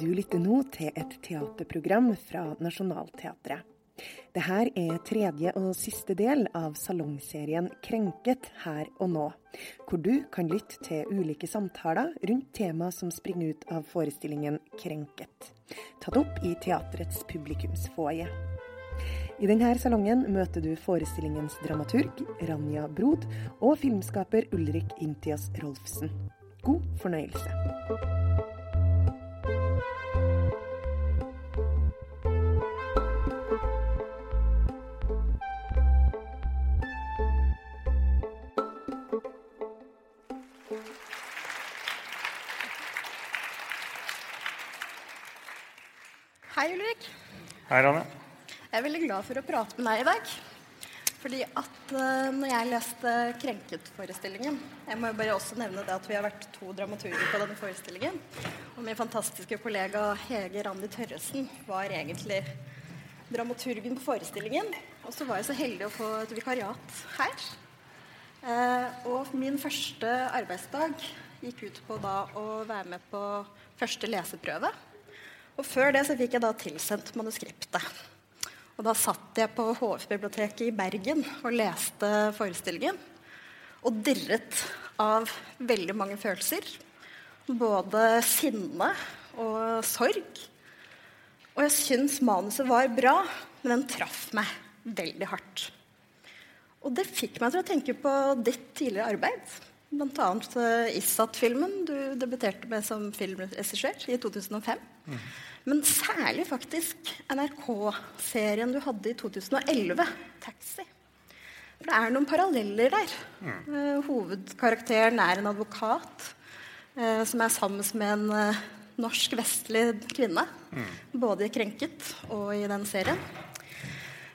Du lytter nå til et teaterprogram fra Nationaltheatret. Dette er tredje og siste del av salongserien Krenket her og nå, hvor du kan lytte til ulike samtaler rundt tema som springer ut av forestillingen Krenket, tatt opp i teaterets publikumsfoajé. I denne salongen møter du forestillingens dramaturg Ranja Brod og filmskaper Ulrik Imtias Rolfsen. God fornøyelse. Hei, Ulrik. Hei, Ranne. Jeg er veldig glad for å prate med deg i dag. Fordi at uh, når jeg leste Krenket-forestillingen Jeg må jo bare også nevne det at vi har vært to dramaturger på denne forestillingen. Og min fantastiske kollega Hege Randi Tørresen var egentlig dramaturgen på forestillingen. Og så var jeg så heldig å få et vikariat her. Uh, og min første arbeidsdag gikk ut på da å være med på første leseprøve. Og før det så fikk jeg da tilsendt manuskriptet. Og da satt jeg på HF-biblioteket i Bergen og leste forestillingen. Og dirret av veldig mange følelser. Både sinne og sorg. Og jeg syns manuset var bra, men den traff meg veldig hardt. Og det fikk meg til å tenke på ditt tidligere arbeid. Bl.a. Uh, Issat-filmen du debuterte med som filmregissør i 2005. Mm. Men særlig faktisk NRK-serien du hadde i 2011, 'Taxi'. For det er noen paralleller der. Mm. Uh, hovedkarakteren er en advokat eh, som er sammen med en eh, norsk vestlig kvinne. Mm. Både i 'Krenket' og i den serien.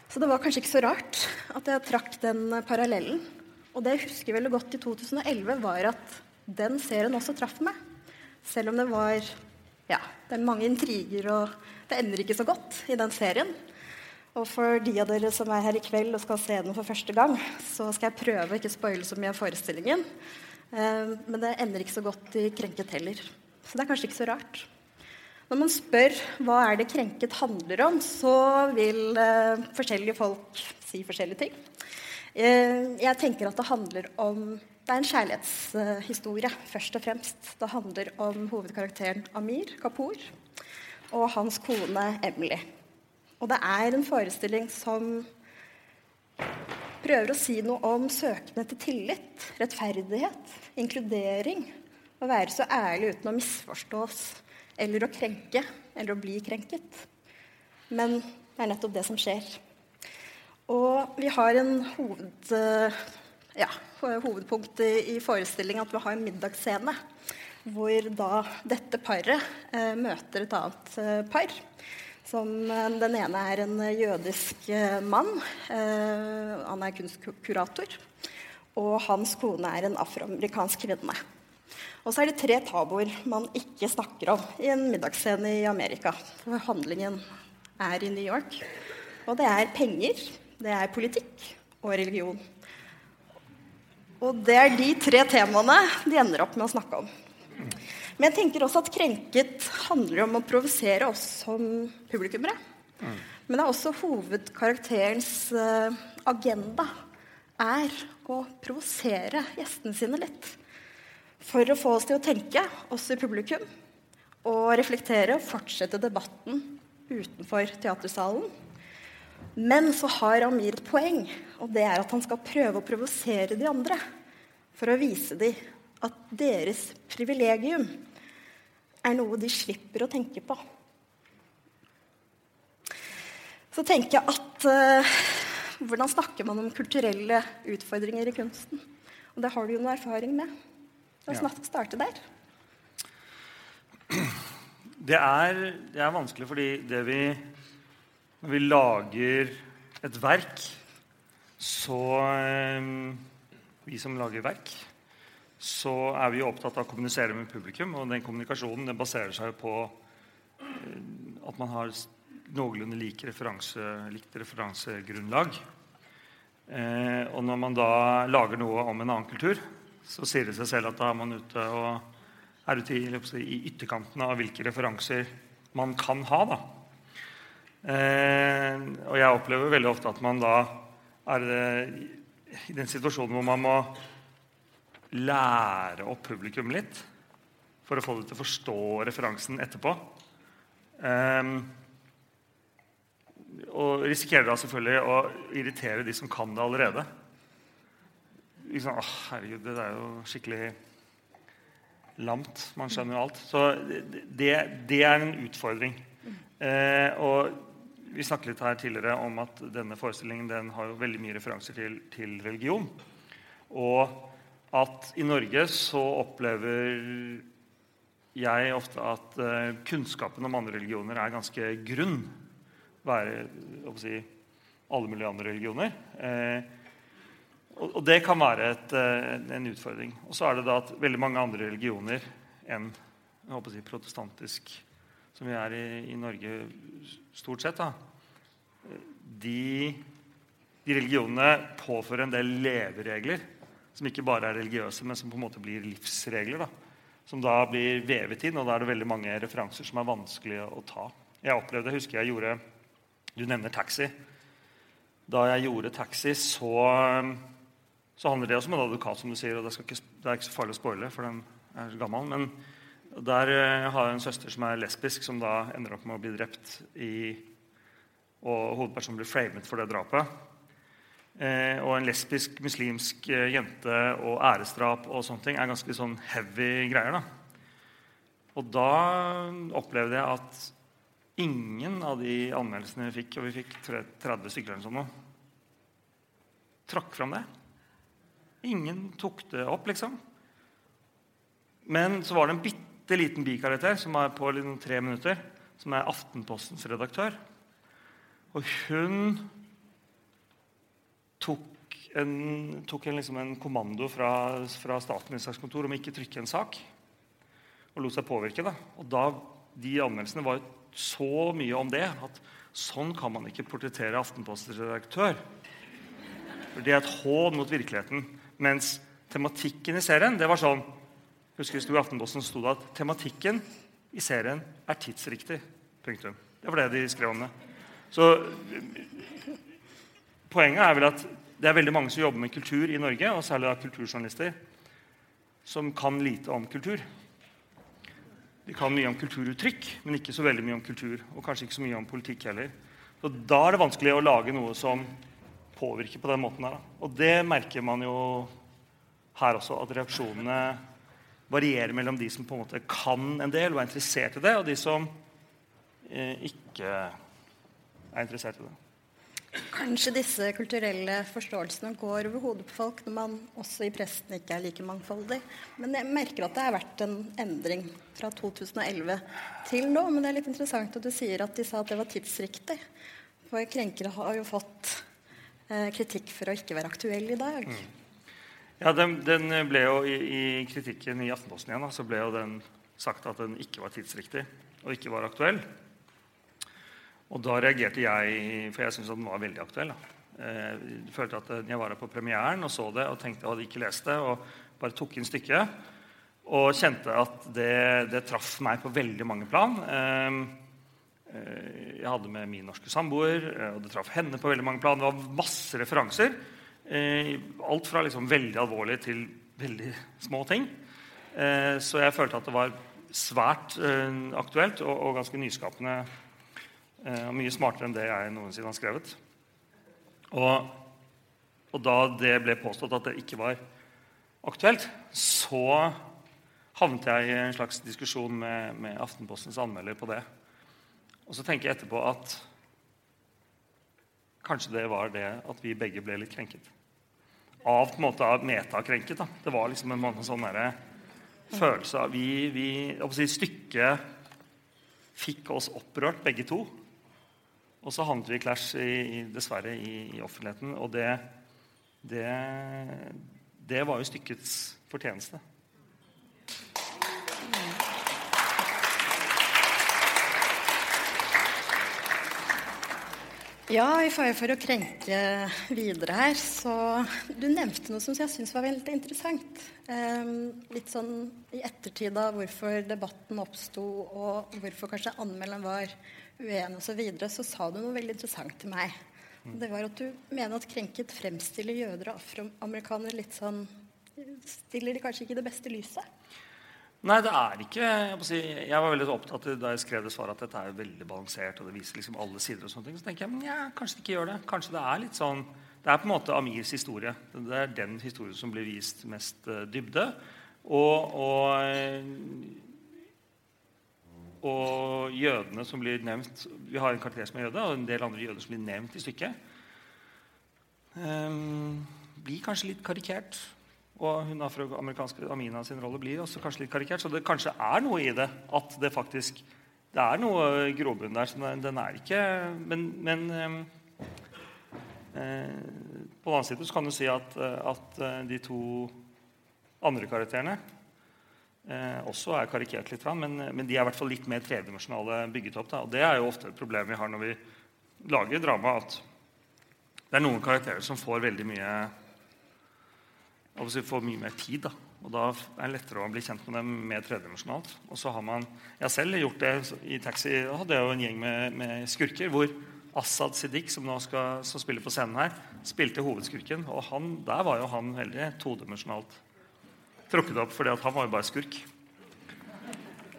Så det var kanskje ikke så rart at jeg trakk den parallellen. Og det jeg husker veldig godt i 2011, var at den serien også traff meg. Selv om det var ja, det er mange intriger, og det ender ikke så godt i den serien. Og for de av dere som er her i kveld og skal se den for første gang, så skal jeg prøve å ikke spoile så mye av forestillingen. Eh, men det ender ikke så godt i Krenket heller. Så det er kanskje ikke så rart. Når man spør hva er det Krenket handler om, så vil eh, forskjellige folk si forskjellige ting. Eh, jeg tenker at det handler om det er en kjærlighetshistorie, først og fremst. Det handler om hovedkarakteren Amir Kapoor og hans kone Emily. Og det er en forestilling som prøver å si noe om søkende til tillit, rettferdighet, inkludering. Å være så ærlig uten å misforstås eller å krenke eller å bli krenket. Men det er nettopp det som skjer. Og vi har en hoved ja, hovedpunkt i forestillingen at vi har en middagsscene hvor da dette paret eh, møter et annet eh, par. Som, eh, den ene er en jødisk eh, mann. Eh, han er kunstkurator. Og hans kone er en afroamerikansk kvinne. Og så er det tre tabuer man ikke snakker om i en middagsscene i Amerika. For handlingen er i New York. Og det er penger, det er politikk og religion. Og det er de tre temaene de ender opp med å snakke om. Men jeg tenker også at Krenket handler om å provosere oss som publikummere. Men det er også hovedkarakterens uh, agenda er å provosere gjestene sine litt. For å få oss til å tenke, oss i publikum, og reflektere og fortsette debatten utenfor teatersalen men så har Amir et poeng, og det er at han skal prøve å provosere de andre. For å vise dem at deres privilegium er noe de slipper å tenke på. Så tenker jeg at uh, Hvordan snakker man om kulturelle utfordringer i kunsten? Og det har du jo noe erfaring med. La oss ja. starte der. Det er, det er vanskelig fordi det vi når vi lager et verk, så eh, Vi som lager verk, så er vi opptatt av å kommunisere med publikum. Og den kommunikasjonen den baserer seg på eh, at man har noenlunde like referanse, likt referansegrunnlag. Eh, og når man da lager noe om en annen kultur, så sier det seg selv at da er man ute og er ute i, i ytterkantene av hvilke referanser man kan ha. da. Eh, og jeg opplever veldig ofte at man da er eh, i den situasjonen hvor man må lære opp publikum litt for å få det til å forstå referansen etterpå. Eh, og risikerer da selvfølgelig å irritere de som kan det allerede. Liksom, å, herregud, det er jo skikkelig lamt. Man skjønner jo alt. Så det, det er en utfordring. Eh, og vi snakket litt her tidligere om at denne forestillingen den har jo veldig mye referanser til, til, religion. Og at i Norge så opplever jeg ofte at uh, kunnskapen om andre religioner er ganske grunn. Være si, alle mulige andre religioner. Eh, og, det kan være et, uh, en utfordring. Og så er det da at veldig mange andre religioner enn jeg å si, protestantisk som vi er i, i Norge stort sett, da, de, de, religionene påfører en del leveregler som ikke bare er religiøse, men som på en måte blir livsregler. da, Som da blir vevet inn, og da er det veldig mange referanser som er vanskelige å ta. Jeg opplevde, husker jeg gjorde Du nevner taxi. Da jeg gjorde taxi, så, så handler det også om en advokat, som du sier. og det, ikke, det er ikke så farlig å spoile, for den er gammel. men der eh, har jeg en søster som er lesbisk, som da ender opp med å bli drept. I, og hovedpersonen blir framet for det drapet. Eh, og en lesbisk muslimsk eh, jente og æresdrap og sånne ting er ganske sånn heavy greier. da. Og da opplevde jeg at ingen av de anmeldelsene vi fikk, og vi fikk 30 stykker eller sånn, trakk fram det. Ingen tok det opp, liksom. Men så var det en bitte bitte liten bikarakter som er på tre minutter, som er Aftenpostens redaktør. Og hun tok en, tok en, liksom en kommando fra, fra statsministerens kontor om ikke trykke en sak. Og lot seg påvirke. Da. Og da, De anmeldelsene var så mye om det at sånn kan man ikke portrettere Aftenpostens redaktør. For Det er et hån mot virkeligheten. Mens tematikken i serien det var sånn husker det sto I Aftenposten sto det at tematikken i serien er tidsriktig. Punktum. Det var det de skrev om det. Så poenget er vel at det er veldig mange som jobber med kultur i Norge, og særlig da kulturjournalister, som kan lite om kultur. De kan mye om kulturuttrykk, men ikke så veldig mye om kultur. Og kanskje ikke så mye om politikk heller. Så Da er det vanskelig å lage noe som påvirker på den måten. her. Og det merker man jo her også, at reaksjonene varierer mellom de som på en måte kan en del og er interessert i det, og de som eh, ikke er interessert i det. Kanskje disse kulturelle forståelsene går over hodet på folk når man også i presten ikke er like mangfoldig. Men jeg merker at det har vært en endring fra 2011 til nå. Men det er litt interessant at du sier at de sa at det var tidsriktig. For krenkere har jo fått eh, kritikk for å ikke være aktuell i dag. Mm. Ja, den, den, ble jo i, i, kritikken i Aftenposten igjen, så ble jo den sagt at den ikke var tidsriktig og ikke var aktuell. Og da reagerte jeg, for jeg syntes den var veldig aktuell. Jeg eh, følte at Jeg var her på premieren og så det og tenkte jeg hadde ikke lest det. Og bare tok inn stykket. Og kjente at det, det traff meg på veldig mange plan. Eh, eh, jeg hadde med min norske samboer, og det traff henne på veldig mange plan. Det var masse referanser. Eh, alt fra liksom veldig alvorlig til veldig små ting. Eh, så jeg følte at det var svært eh, aktuelt og, og ganske nyskapende. Og mye smartere enn det jeg noensinne har skrevet. Og, og, da det ble påstått at det ikke var aktuelt, så havnet jeg i en slags diskusjon med, med Aftenpostens anmelder på det. Og så tenker jeg etterpå at kanskje det var det at vi begge ble litt krenket av på en måte av metakrenket. Da. Det var liksom en måte sånn der, følelse av vi, vi si, Stykket fikk oss opprørt, begge to. Og så havnet vi i clash, dessverre, i, i, offentligheten. Og det, det, det var jo stykkets fortjeneste. Ja, i fare for å krenke videre her, så Du nevnte noe som jeg syns var veldig interessant. Um, litt sånn i ettertid av hvorfor debatten oppsto, og hvorfor kanskje anmelderen var uenig osv., så, videre, så sa du noe veldig interessant til meg. Det var at du mener at krenket fremstiller jøder og afroamerikanere litt sånn Stiller de kanskje ikke i det beste lyset? Nei, det er ikke Jeg, si, jeg var veldig opptatt da jeg skrev det svaret at dette er veldig balansert. og det viser liksom alle sider og sånne ting, Så tenker jeg men ja, kanskje det ikke gjør det. Kanskje det er litt sånn Det er på en måte Amirs historie. Det er den historien som blir vist mest uh, dybde. Og, og, og, jødene som blir nevnt Vi har en karakter som er jøde, og en del andre jøder som blir nevnt i stykket. Um, blir kanskje litt karikert. Og hun afroamerikanske Amina sin rolle blir også kanskje litt karikert. Så det kanskje er noe i det. At det faktisk det er noe grobunn der. Så den er ikke Men, men eh, på den annen side så kan du si at, at eh, de to andre karakterene eh, også er karikert litt, men, men, de er i hvert fall litt mer tredimensjonale bygget opp. Da. Og det er jo ofte et problem vi har når vi lager drama, at det er noen karakterer som får veldig mye altså får mye mer tid. Da. Og da er det lettere å bli kjent med dem mer tredimensjonalt. Og så har man, Jeg har selv gjort det i Taxi. Da hadde jeg jo en gjeng med, med skurker hvor Assad Siddiq, som nå skal, som spiller på scenen her, spilte hovedskurken. Og han, der var jo han veldig todimensjonalt tråkket opp, fordi han var jo bare skurk.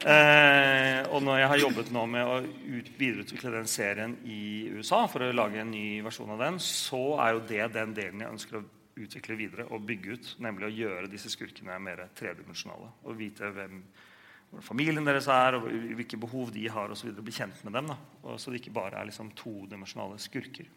Eh, og når jeg har jobbet nå med å ut, videreutvikle den serien i USA, for å lage en ny versjon av den, så er jo det den delen jeg ønsker å utvikle videre og bygge ut. Nemlig å gjøre disse skurkene mer tredimensjonale. Og vite hvem familien deres er, og hvilke behov de har, osv. Bli kjent med dem. Og så det ikke bare er liksom todimensjonale skurker.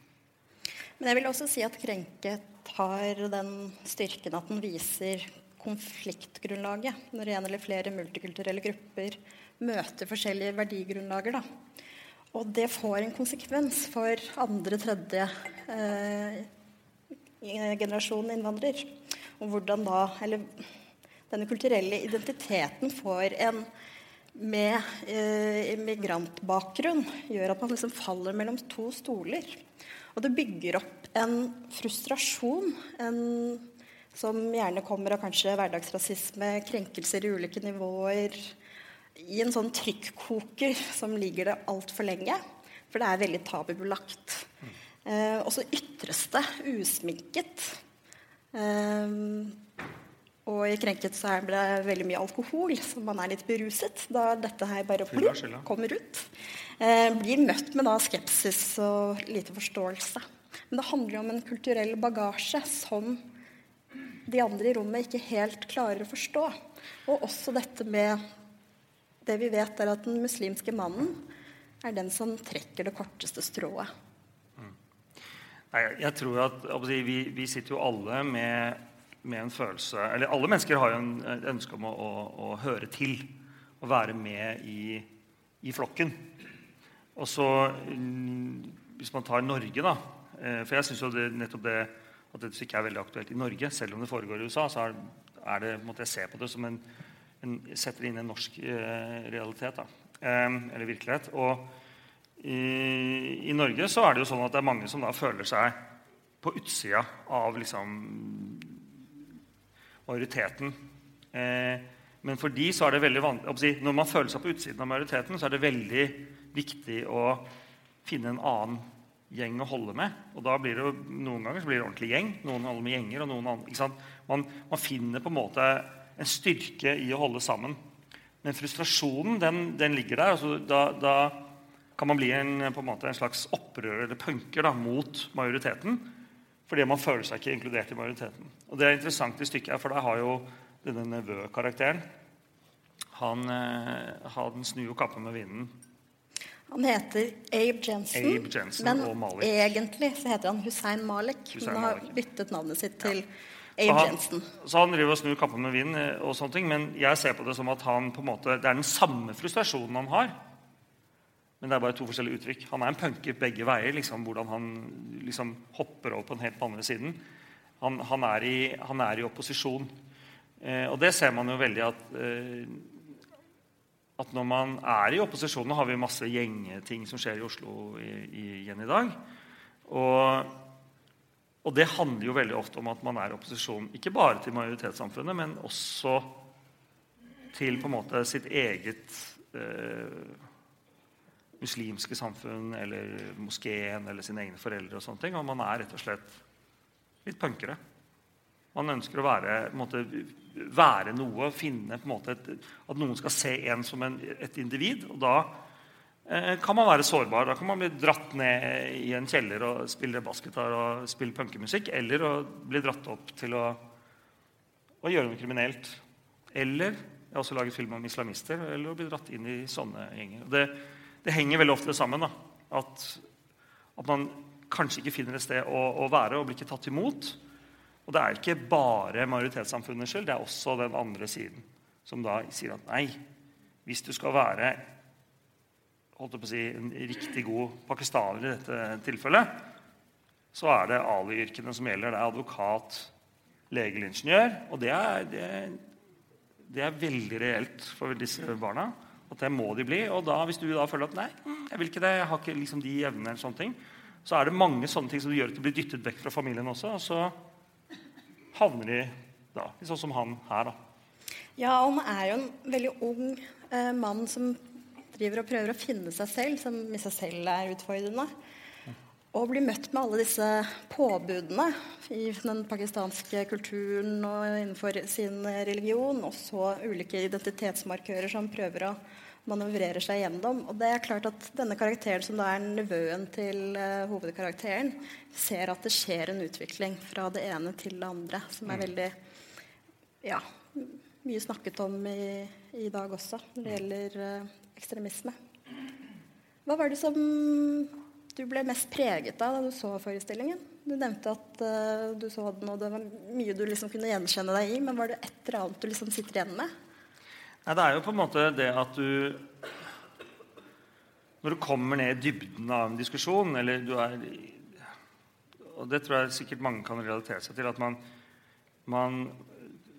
Men jeg vil også si at Krenket har den styrken at den viser konfliktgrunnlaget når en eller flere multikulturelle grupper møter forskjellige verdigrunnlager. Da. Og det får en konsekvens for andre, tredje eh, generasjon innvandrer. Og hvordan da Eller denne kulturelle identiteten får en med eh, immigrantbakgrunn gjør at man liksom faller mellom to stoler. Og det bygger opp en frustrasjon en, som gjerne kommer av kanskje hverdagsrasisme, krenkelser i ulike nivåer, i en sånn trykkoker som ligger det altfor lenge. For det er veldig tabubelagt. Eh, og så ytres det usminket. Eh, og i Krenket så er det veldig mye alkohol, så man er litt beruset da dette her bare plum, kommer ut. Eh, blir møtt med da skepsis og lite forståelse. Men det handler jo om en kulturell bagasje som de andre i rommet ikke helt klarer å forstå. Og også dette med Det vi vet, er at den muslimske mannen er den som trekker det korteste strået. Nei, jeg tror at vi, vi, sitter jo alle med, med, en følelse Eller alle mennesker har jo en, et ønske om å, å, å, høre til. Å være med i, i flokken. Og så mm, Hvis man tar Norge, da eh, For jeg syns jo det, nettopp det at dette ikke er veldig aktuelt i Norge, selv om det foregår i USA, så er, er det, måtte jeg se på det som en, en setter inn en norsk eh, realitet. da, eh, Eller virkelighet. og i, i, Norge så er det jo sånn at det er mange som da føler seg på utsida av liksom majoriteten. Eh, men for de så er det veldig vanlig Når man føler seg på utsiden av majoriteten, så er det veldig viktig å finne en annen gjeng å holde med. Og da blir det jo, Noen ganger så blir det ordentlig gjeng. Noen holder med gjenger. og noen andre, man, man, finner på en måte en styrke i å holde sammen. Men frustrasjonen den, den ligger der. Altså, da, da kan man bli en, en, måte, en slags opprører eller punker da, mot majoriteten. Fordi man føler seg ikke inkludert i majoriteten. Og Det er interessant i stykket, for der har jo denne nevø-karakteren han, eh, han snur jo kappen med vinden. Han heter Abe Jensen, Abe Jensen men egentlig så heter han Hussein Malik. Hussein men har byttet navnet sitt til ja. Abe han, Jensen. Så han driver og snur kappen med vinden, eh, og sånne ting, men jeg ser på det som at han på en måte, det er den samme frustrasjonen han har. Men det er bare to forskjellige uttrykk. Han er en punker begge veier. Liksom, hvordan han liksom, hopper over på den helt andre siden. Han, han, er, i, han er, i, opposisjon. Eh, og det ser man jo veldig at eh, at når man er i opposisjon Nå har vi masse gjengeting som skjer i Oslo igjen i dag. Og, og, det handler jo veldig ofte om at man er i opposisjon ikke bare til majoritetssamfunnet, men også til på en måte sitt eget eh, muslimske samfunn eller moskeen eller sine egne foreldre. Og sånne ting, og man er rett og slett litt punkere. Man ønsker å være, måte, være noe, finne et, at noen skal se en som en, et individ. Og da eh, kan man være sårbar. Da kan man bli dratt ned i en kjeller og spille bassgitar og spille punkemusikk. Eller å bli dratt opp til å, å gjøre noe kriminelt. Eller jeg har også laget film om islamister. Eller å bli dratt inn i sånne gjenger. Og Det, det henger veldig ofte sammen. da, at, at, man kanskje ikke finner et sted å, å være og blir ikke tatt imot. Og det er ikke bare majoritetssamfunnets skyld, det er også den andre siden. Som da sier at nei, hvis du skal være holdt på å si, en riktig god pakistaner i dette tilfellet, så er det Ali-yrkene som gjelder. Det er advokat, lege eller ingeniør. Og det er, det, det er, veldig reelt for disse barna. At det må de bli. Og da, hvis du da føler at nei, jeg vil ikke det, jeg har ikke liksom de evnene, sånne ting, så er det mange sånne ting som gjør at du blir dyttet vekk fra familien også. og så havner de da, sånn som han her. da. Ja, han er jo en veldig ung eh, mann som driver og prøver å finne seg selv, som i seg selv er utfordrende. Og blir møtt med alle disse påbudene i den pakistanske kulturen og innenfor sin religion, og så ulike identitetsmarkører som prøver å manøvrere seg gjennom. Og det er klart at denne karakteren, som da er nevøen til uh, hovedkarakteren, ser at det skjer en utvikling fra det ene til det andre, som er mm. veldig ja, mye snakket om i, i dag også når det gjelder uh, ekstremisme. Hva var det som du ble mest preget av da du så forestillingen? Du nevnte at uh, du så den, og det var mye du liksom kunne gjenkjenne deg i. Men var det et eller annet du liksom sitter igjen med? Nei, det er jo på en måte det at du Når du kommer ned i dybden av en diskusjon, eller du er Og det tror jeg sikkert mange kan relatere seg til. At man, man,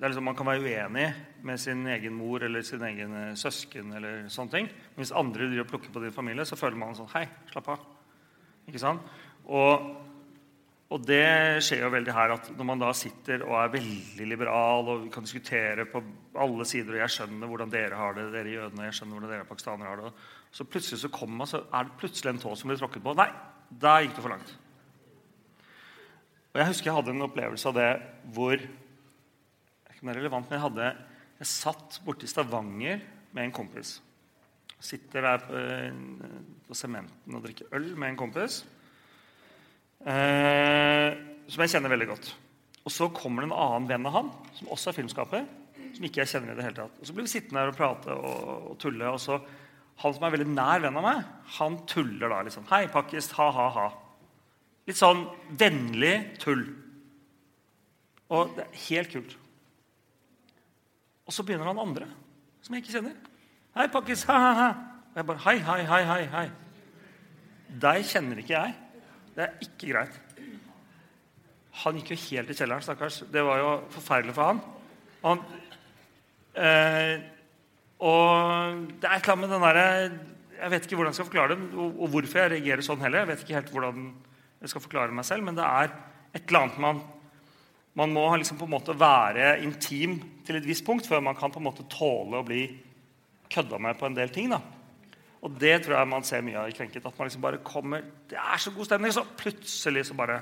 liksom, man kan være uenig med sin egen mor eller sin egen eh, søsken. eller sånne ting. Men hvis andre driver og plukker på din familie, så føler man sånn Hei, slapp av. Ikke sant? Og og det skjer jo veldig her at når man da sitter og er veldig liberal og kan diskutere på alle sider, og jeg skjønner hvordan dere har det, dere jødene, jeg skjønner hvordan dere pakistanere har det, så plutselig så kommer man, så er det plutselig en tå som blir tråkket på. Nei, der gikk det for langt. Og Jeg husker jeg hadde en opplevelse av det hvor ikke er ikke mer relevant, men Jeg hadde, jeg satt borte i Stavanger med en kompis. Sitter der på, på sementen og drikker øl med en kompis. Eh, som jeg kjenner veldig godt. Og så kommer det en annen venn av han, som også er filmskaper. som ikke jeg kjenner i det hele tatt. Og Så blir vi sittende her og prate og, og tulle. og så Han som er veldig nær venn av meg, han tuller da liksom. Hei, pakkis, ha-ha-ha. Litt sånn vennlig tull. Og det er helt kult. Og så begynner han andre, som jeg ikke kjenner. Hei, pakkis, ha-ha-ha. Og jeg bare Hei, hei, hei, hei. hei. Deg kjenner ikke jeg. Det er ikke greit. Han gikk jo helt i kjelleren, stakkars. Det var jo forferdelig for han. Og, han, eh, og det er klart med den derre Jeg vet ikke hvordan jeg skal forklare det, og, og, hvorfor jeg reagerer sånn heller. Jeg vet ikke helt hvordan jeg skal forklare meg selv, men det er et eller annet man man må liksom på en måte være intim til et visst punkt før man kan på en måte tåle å bli kødda med på en del ting. da. Og det tror jeg man ser mye av i Krenket. At man liksom bare kommer Det er så god stemning, så plutselig så bare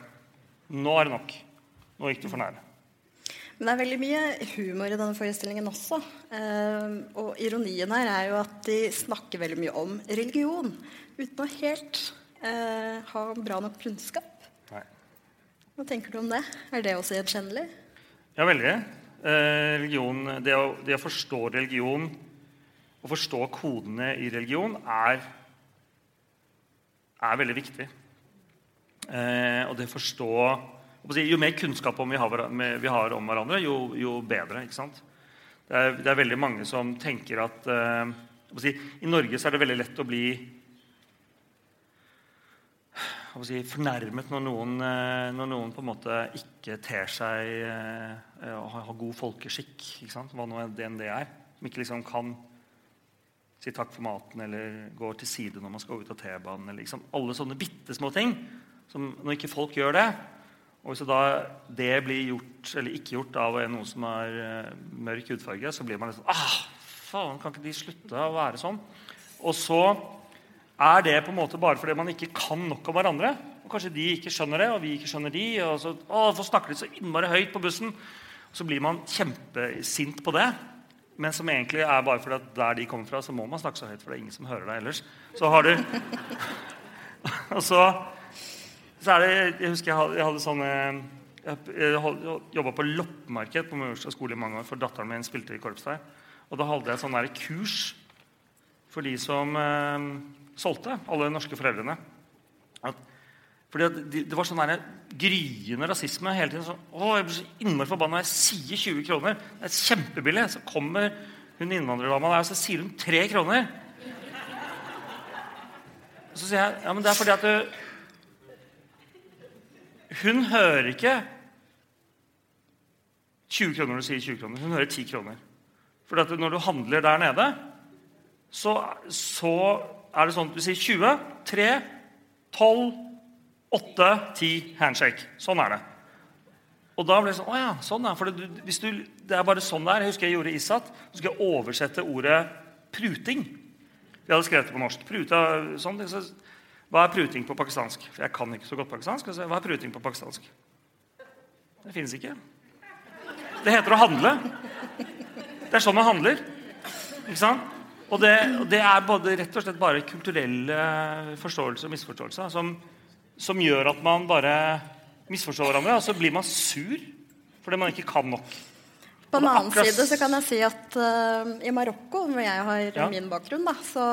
Nå er det nok. Nå gikk du for nære. Men det er veldig mye humor i denne forestillingen også. Eh, og ironien her er jo at de snakker veldig mye om religion uten å helt eh, ha bra nok kunnskap. Nei. Hva tenker du om det? Er det også gjenkjennelig? Ja, veldig. Eh, religion, det å, det å forstå religion å forstå kodene i religion er, er veldig viktig. Eh, og det forstå Jo mer kunnskap vi, har, vi har om hverandre, jo, jo bedre. ikke sant? Det er, det er, veldig mange som tenker at eh, si, I Norge så er det veldig lett å bli si, fornærmet når noen, eh, når noen, på en måte ikke ter seg eh, og har god folkeskikk. Hva nå enn det er. Som ikke liksom kan si takk for maten eller går til side når man skal ut av T-banen. Liksom. Alle sånne bitte små ting Som, når ikke folk gjør det, og hvis da det blir gjort eller ikke gjort av noen som har uh, mørk hudfarge, så blir man litt sånn ah, faen, Kan ikke de slutte å være sånn? Og så er det på en måte bare fordi man ikke kan nok om hverandre. Og Kanskje de ikke skjønner det, og vi ikke skjønner de. og så, å, Hvorfor snakker de så innmari høyt på bussen? Og så blir man kjempesint på det. Men som egentlig er bare fordi at der de kommer fra, så må man snakke så høyt, for det er ingen som hører deg ellers. Så har du Og så så er det, Jeg husker jeg hadde, jeg hadde sånne jeg jobba på loppemarked på Majorstua skole i mange år, for datteren min spilte i korps der. Og da hadde jeg sånn der kurs for de som eh, solgte, alle norske foreldrene. At, fordi Det var sånn der gryende rasisme hele tiden. Så, å, jeg blir så innmari forbanna jeg sier 20 kroner. Det er kjempebillig. Så kommer hun innvandrerdama der og så sier hun 3 kroner. Så sier jeg ja, men det er fordi at du, hun hører ikke 20 kroner når du sier 20 kroner. Hun hører 10 kroner. Fordi at når du handler der nede, så, så, er det sånn at du sier 20, 3, 12, 8, 10 handshake. Sånn er det. Og da ble det sånn Å ja, sånn er det, du, det er bare sånn det er. Jeg husker jeg gjorde ISAT. Så skulle jeg oversette ordet pruting. Vi hadde skrevet det på norsk. Pruta, sånn, så hva er pruting på pakistansk? For jeg kan ikke så godt pakistansk. Så, hva er pruting på pakistansk? Det finnes ikke. Det heter å handle. Det er sånn man handler. Ikke sant? Og det, det er både, rett og slett bare kulturelle forståelser og misforståelser som, som gjør at man bare misforstår hverandre, og så blir man sur fordi man ikke kan nok. På den annen side så kan jeg si at uh, i Marokko, hvor jeg har ja. min bakgrunn, da, så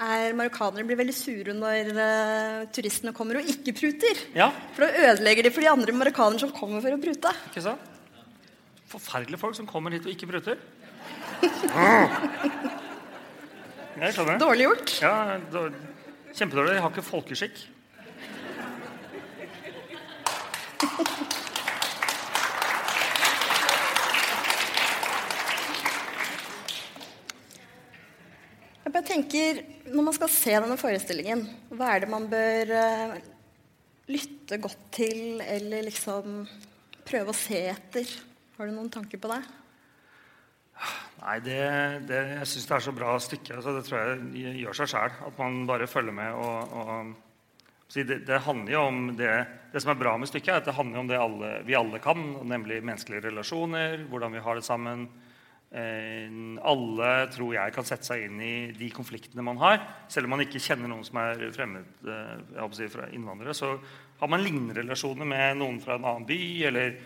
er marokkanere blir veldig sure når uh, turistene kommer og ikke pruter. Ja. For da ødelegger de for de andre marokkanerne som kommer for å prute. Ikke sant? Forferdelige folk som kommer hit og ikke pruter. Dårlig gjort. Ja, Kjempedårlig. De har ikke folkeskikk. Tenker, Når man skal se denne forestillingen, hva er det man bør uh, lytte godt til, eller liksom prøve å se etter? Har du noen tanker på det? Nei, det, det jeg syns det er så bra stykke. Altså, det tror jeg gjør seg sjæl. At man bare følger med. og, og det, det, handler jo om det, det som er bra med stykket, er at det handler om det alle, vi alle kan, nemlig menneskelige relasjoner, hvordan vi har det sammen Eh, alle tror jeg kan sette seg inn i de konfliktene man har. Selv om man ikke kjenner noen som er fremmed eh, si, fra innvandrere. Så har man lignende relasjoner med noen fra en annen by, eller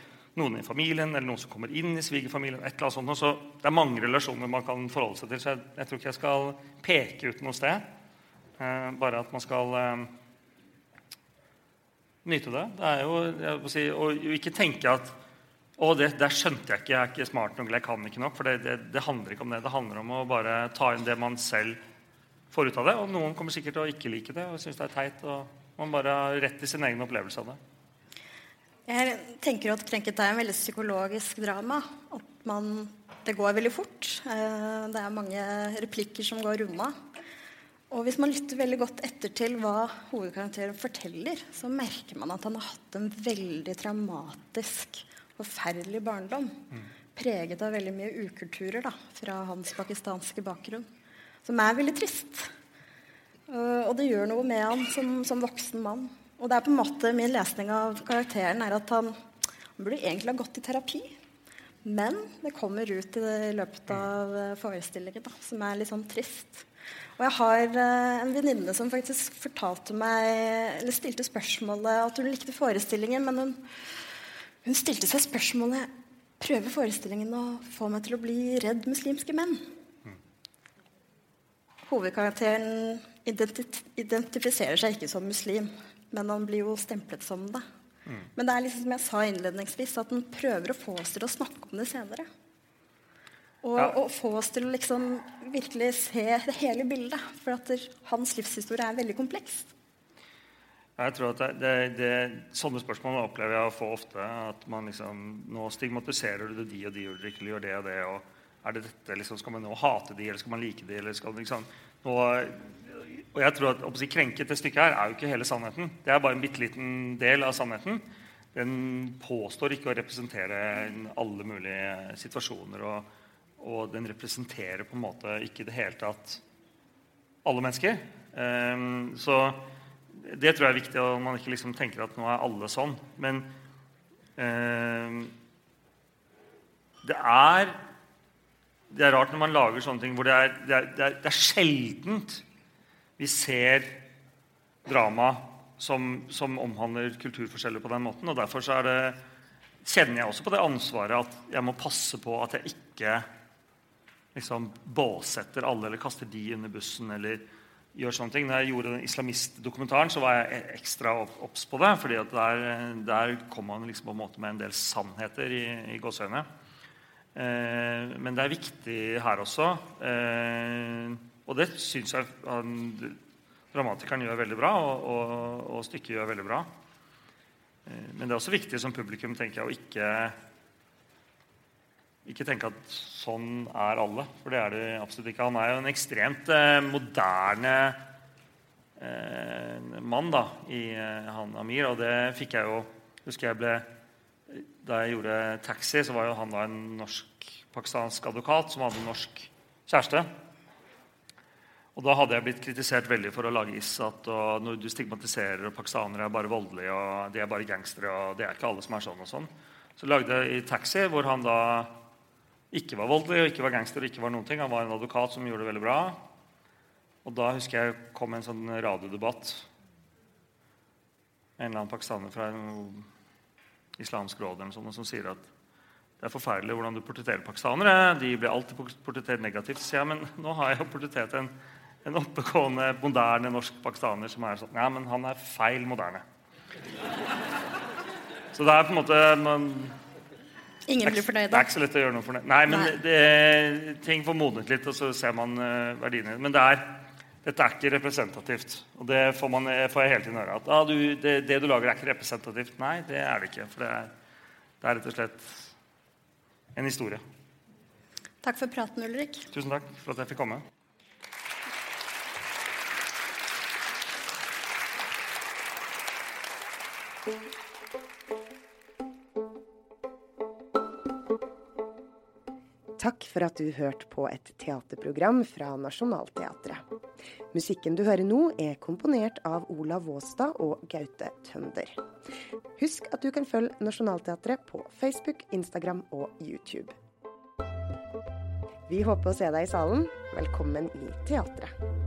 noen i familien, eller noen som kommer inn i svigerfamilien. et. Så det er mange relasjoner man kan forholde seg til. Så jeg, jeg tror ikke jeg skal peke ut noe sted. Eh, bare at man skal eh, nyte det. Det er jo, si, Og ikke tenke at og det, der skjønte jeg ikke. Jeg er ikke smart nok jeg kan ikke nok. For det, det, det, handler ikke om det. Det handler om å bare ta inn det man selv får ut av det. Og noen kommer sikkert til å ikke like det og synes det er teit. Og man bare har rett til sin egen opplevelse av det. Jeg tenker at 'Krenket' er en veldig psykologisk drama. At man, det går veldig fort. Eh, det er mange replikker som går unna. Og hvis man lytter veldig godt etter til hva hovedkarakteren forteller, så merker man at han har hatt en veldig traumatisk forferdelig barndom. Mm. Preget av veldig mye ukulturer da, fra hans pakistanske bakgrunn. Som er veldig trist. Uh, og det gjør noe med han som, som, voksen mann. Og det er på en måte min lesning av karakteren er at han, han burde egentlig ha gått i terapi. Men det kommer ut i løpet av uh, forestillingen, da, som er litt sånn trist. Og jeg har uh, en venninne som faktisk fortalte meg, eller stilte spørsmålet at hun likte forestillingen, men hun hun stilte seg spørsmålet prøver forestillingen å få meg til å bli redd muslimske menn. Hovedkarakteren identifiserer seg ikke som muslim, men han blir jo stemplet som det. Men det er liksom som jeg sa innledningsvis, at han prøver å få oss til å snakke om det senere. Og, ja. og få oss til å liksom virkelig se det hele bildet. For at hans livshistorie er veldig kompleks. Jeg tror at det, det, det, Sånne spørsmål opplever jeg å få ofte. At man liksom Nå stigmatiserer du de og de gjør ikke gjør det og det. og er det dette, liksom, Skal man nå hate de, eller skal man like de? eller skal liksom, nå, og jeg tror at å si, Krenket det stykket her er jo ikke hele sannheten. Det er bare en bitte liten del av sannheten. Den påstår ikke å representere alle mulige situasjoner. Og, og den representerer på en måte ikke i det hele tatt alle mennesker. Um, så det tror jeg er viktig, at man ikke liksom tenker at nå er alle sånn. Men eh, det er det er rart når man lager sånne ting hvor det er, det er, det er, det er sjeldent vi ser drama som, som, omhandler kulturforskjeller på den måten. og Derfor kjenner jeg også på det ansvaret at jeg må passe på at jeg ikke liksom, båsetter alle eller kaster de under bussen. eller gjør sånne ting. Når jeg gjorde den islamistdokumentaren, så var jeg ekstra obs på det. fordi der, der, kom man liksom på en måte med en del sannheter i, i gåseøynene. Eh, men det er viktig her også. Eh, og det syns jeg han, dramatikeren gjør veldig bra, og, og, og, stykket gjør veldig bra. Eh, men det er også viktig som publikum tenker jeg, å ikke, ikke tenke at sånn er alle. For det er det absolutt ikke. Han er jo en ekstremt eh, moderne eh, mann da, i eh, han Amir. Og det fikk jeg jo husker jeg ble, Da jeg gjorde Taxi, så var jo han da en norsk-pakistansk advokat som hadde en norsk kjæreste. Og da hadde jeg blitt kritisert veldig for å lage ISAT. og når du stigmatiserer og Pakistanere er bare voldelige og de er bare gangstere. og det er ikke alle som er sånn og sånn. Så lagde jeg i Taxi, hvor han da ikke var voldelig og ikke var gangster. og ikke var noen ting. Han var en advokat som gjorde det veldig bra. Og da husker jeg kom en sånn radiodebatt en eller annen pakistaner fra en islamsk råd eller sånt, som sier at det er forferdelig hvordan du portretterer pakistanere. De blir alltid portrettert negativt. sier jeg, men nå har jeg jo portrettert en en oppegående, moderne norsk pakistaner som er sånn Ja, men han er feil moderne. Så det er på en måte man, Ingen blir fornøyd? Det er ikke så lett å gjøre noe fornøyd. Nei, men Nei. Det, ting får modnet litt, og så ser man uh, verdiene. Men det er, dette er ikke representativt. Og det får, man, får jeg hele tiden høre. At ah, du, det, det, du lager, er ikke representativt. Nei, det er det ikke. For det er, det er rett og slett en historie. Takk for praten, Ulrik. Tusen takk for at jeg fikk komme. Takk for at du hørte på et teaterprogram fra Nationaltheatret. Musikken du hører nå, er komponert av Olav Våstad og Gaute Tønder. Husk at du kan følge Nationaltheatret på Facebook, Instagram og YouTube. Vi håper å se deg i salen. Velkommen i teatret.